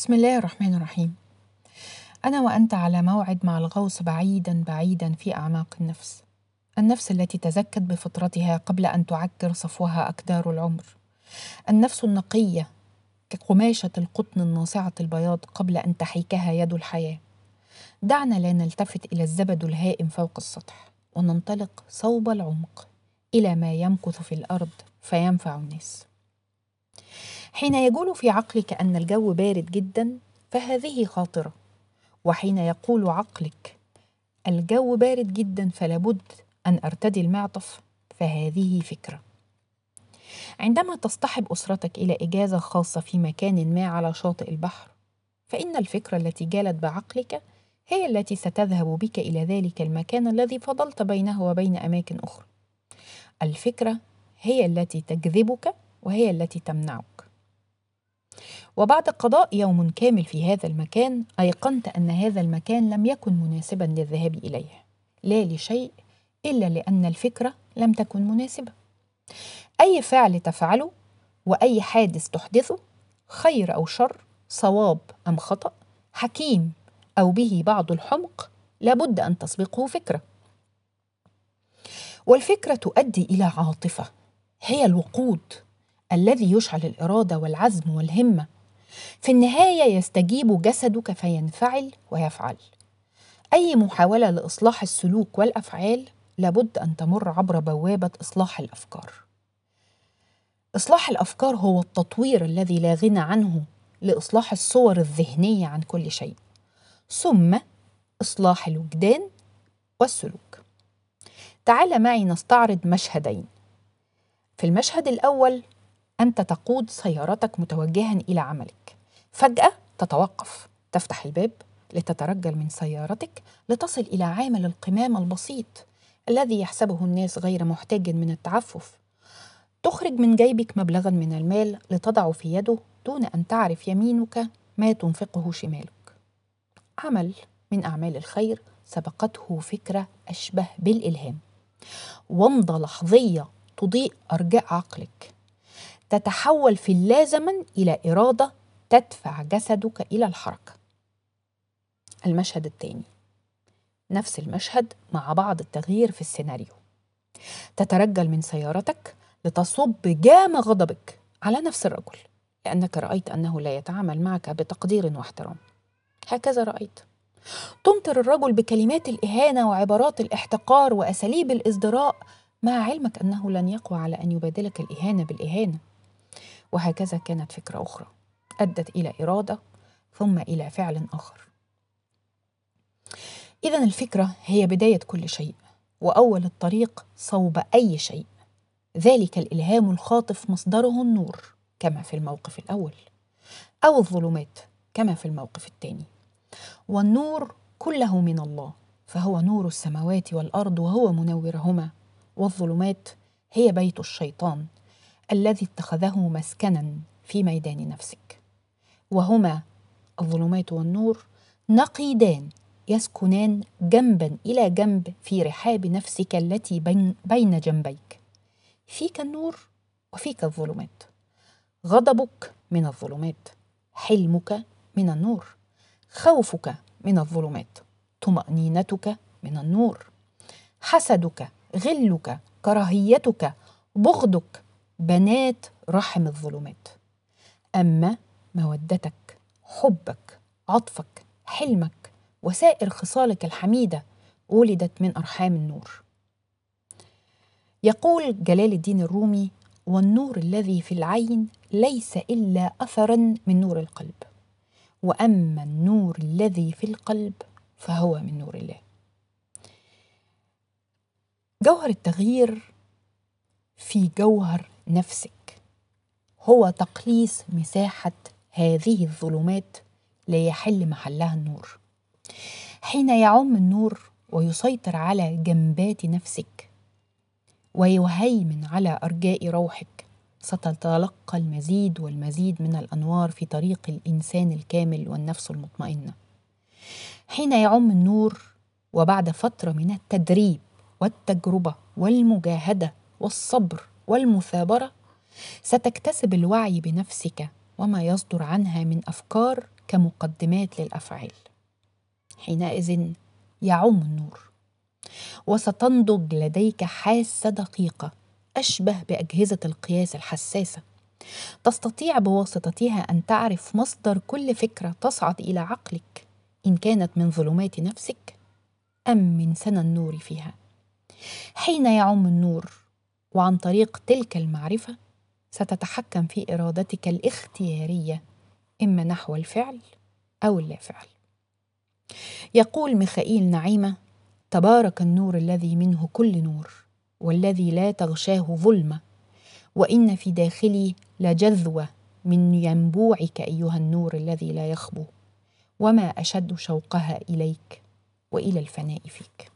بسم الله الرحمن الرحيم. أنا وأنت على موعد مع الغوص بعيدا بعيدا في أعماق النفس. النفس التي تزكت بفطرتها قبل أن تعكر صفوها أكدار العمر. النفس النقية كقماشة القطن الناصعة البياض قبل أن تحيكها يد الحياة. دعنا لا نلتفت إلى الزبد الهائم فوق السطح وننطلق صوب العمق إلى ما يمكث في الأرض فينفع الناس. حين يجول في عقلك أن الجو بارد جدا فهذه خاطرة. وحين يقول عقلك الجو بارد جدا فلا بد أن أرتدي المعطف فهذه فكرة. عندما تصطحب أسرتك إلى إجازة خاصة في مكان ما على شاطئ البحر فإن الفكرة التي جالت بعقلك هي التي ستذهب بك إلى ذلك المكان الذي فضلت بينه وبين أماكن أخرى. الفكرة هي التي تجذبك وهي التي تمنعك. وبعد قضاء يوم كامل في هذا المكان أيقنت أن هذا المكان لم يكن مناسبا للذهاب إليه. لا لشيء إلا لأن الفكرة لم تكن مناسبة. أي فعل تفعله وأي حادث تحدثه خير أو شر صواب أم خطأ حكيم أو به بعض الحمق لابد أن تسبقه فكرة. والفكرة تؤدي إلى عاطفة هي الوقود. الذي يشعل الإرادة والعزم والهمة. في النهاية يستجيب جسدك فينفعل ويفعل. أي محاولة لإصلاح السلوك والأفعال لابد أن تمر عبر بوابة إصلاح الأفكار. إصلاح الأفكار هو التطوير الذي لا غنى عنه لإصلاح الصور الذهنية عن كل شيء. ثم إصلاح الوجدان والسلوك. تعال معي نستعرض مشهدين. في المشهد الأول أنت تقود سيارتك متوجها إلى عملك. فجأة تتوقف. تفتح الباب لتترجل من سيارتك لتصل إلى عامل القمامه البسيط الذي يحسبه الناس غير محتاج من التعفف. تخرج من جيبك مبلغا من المال لتضعه في يده دون أن تعرف يمينك ما تنفقه شمالك. عمل من أعمال الخير سبقته فكرة أشبه بالإلهام. ومضه لحظية تضيء أرجاء عقلك. تتحول في اللازما إلى إرادة تدفع جسدك إلى الحركة. المشهد الثاني. نفس المشهد مع بعض التغيير في السيناريو. تترجل من سيارتك لتصب جام غضبك على نفس الرجل لأنك رأيت أنه لا يتعامل معك بتقدير واحترام. هكذا رأيت. تمطر الرجل بكلمات الإهانة وعبارات الاحتقار وأساليب الازدراء مع علمك أنه لن يقوى على أن يبادلك الإهانة بالإهانة. وهكذا كانت فكرة أخرى. أدت إلى إرادة ثم إلى فعل آخر. اذا الفكرة هي بداية كل شيء وأول الطريق صوب أي شيء. ذلك الإلهام الخاطف مصدره النور كما في الموقف الأول أو الظلمات كما في الموقف الثاني. والنور كله من الله فهو نور السماوات والأرض وهو منورهما. والظلمات هي بيت الشيطان الذي اتخذه مسكنا في ميدان نفسك. وهما الظلمات والنور نقيدان يسكنان جنبا إلى جنب في رحاب نفسك التي بين, بين جنبيك. فيك النور وفيك الظلمات. غضبك من الظلمات. حلمك من النور. خوفك من الظلمات. طمأنينتك من النور. حسدك غلك كراهيتك بغضك بنات رحم الظلمات. أما مودتك حبك عطفك حلمك وسائر خصالك الحميدة ولدت من أرحام النور. يقول جلال الدين الرومي والنور الذي في العين ليس إلا اثرا من نور القلب. وأما النور الذي في القلب فهو من نور الله. جوهر التغيير في جوهر نفسك. هو تقليص مساحة هذه الظلمات ليحل محلها النور. حين يعم النور ويسيطر على جنبات نفسك ويهيمن على أرجاء روحك ستتلقى المزيد والمزيد من الأنوار في طريق الإنسان الكامل والنفس المطمئنة. حين يعم النور وبعد فترة من التدريب والتجربة والمجاهدة والصبر والمثابرة ستكتسب الوعي بنفسك وما يصدر عنها من أفكار كمقدمات للأفعال. حينئذ يعم النور وستنضج لديك حاسة دقيقة أشبه بأجهزة القياس الحساسة. تستطيع بواسطتها أن تعرف مصدر كل فكرة تصعد إلى عقلك إن كانت من ظلمات نفسك أم من سنى النور فيها. حين يعم النور وعن طريق تلك المعرفة ستتحكم في إرادتك الاختيارية إما نحو الفعل أو اللا فعل يقول ميخائيل نعيمة تبارك النور الذي منه كل نور والذي لا تغشاه ظلمة وإن في داخلي لجذوة من ينبوعك أيها النور الذي لا يخبو وما أشد شوقها إليك وإلى الفناء فيك.